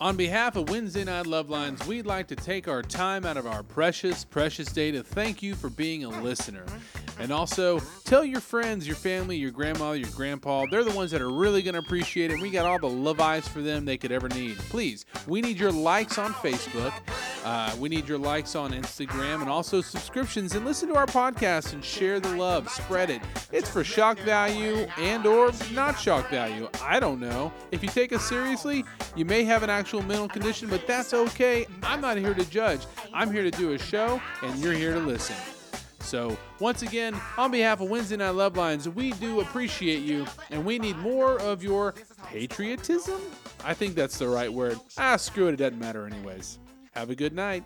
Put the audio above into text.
On behalf of Wednesday Night Love Lines, we'd like to take our time out of our precious, precious day to thank you for being a listener. And also, tell your friends, your family, your grandma, your grandpa. They're the ones that are really going to appreciate it. We got all the love eyes for them they could ever need. Please, we need your likes on Facebook. Uh, we need your likes on Instagram and also subscriptions and listen to our podcast and share the love. Spread it. It's for shock value and or not shock value. I don't know. If you take us seriously, you may have an actual mental condition, but that's okay. I'm not here to judge. I'm here to do a show, and you're here to listen. So, once again, on behalf of Wednesday Night Love Lines, we do appreciate you, and we need more of your patriotism? I think that's the right word. Ah, screw it, it doesn't matter, anyways. Have a good night.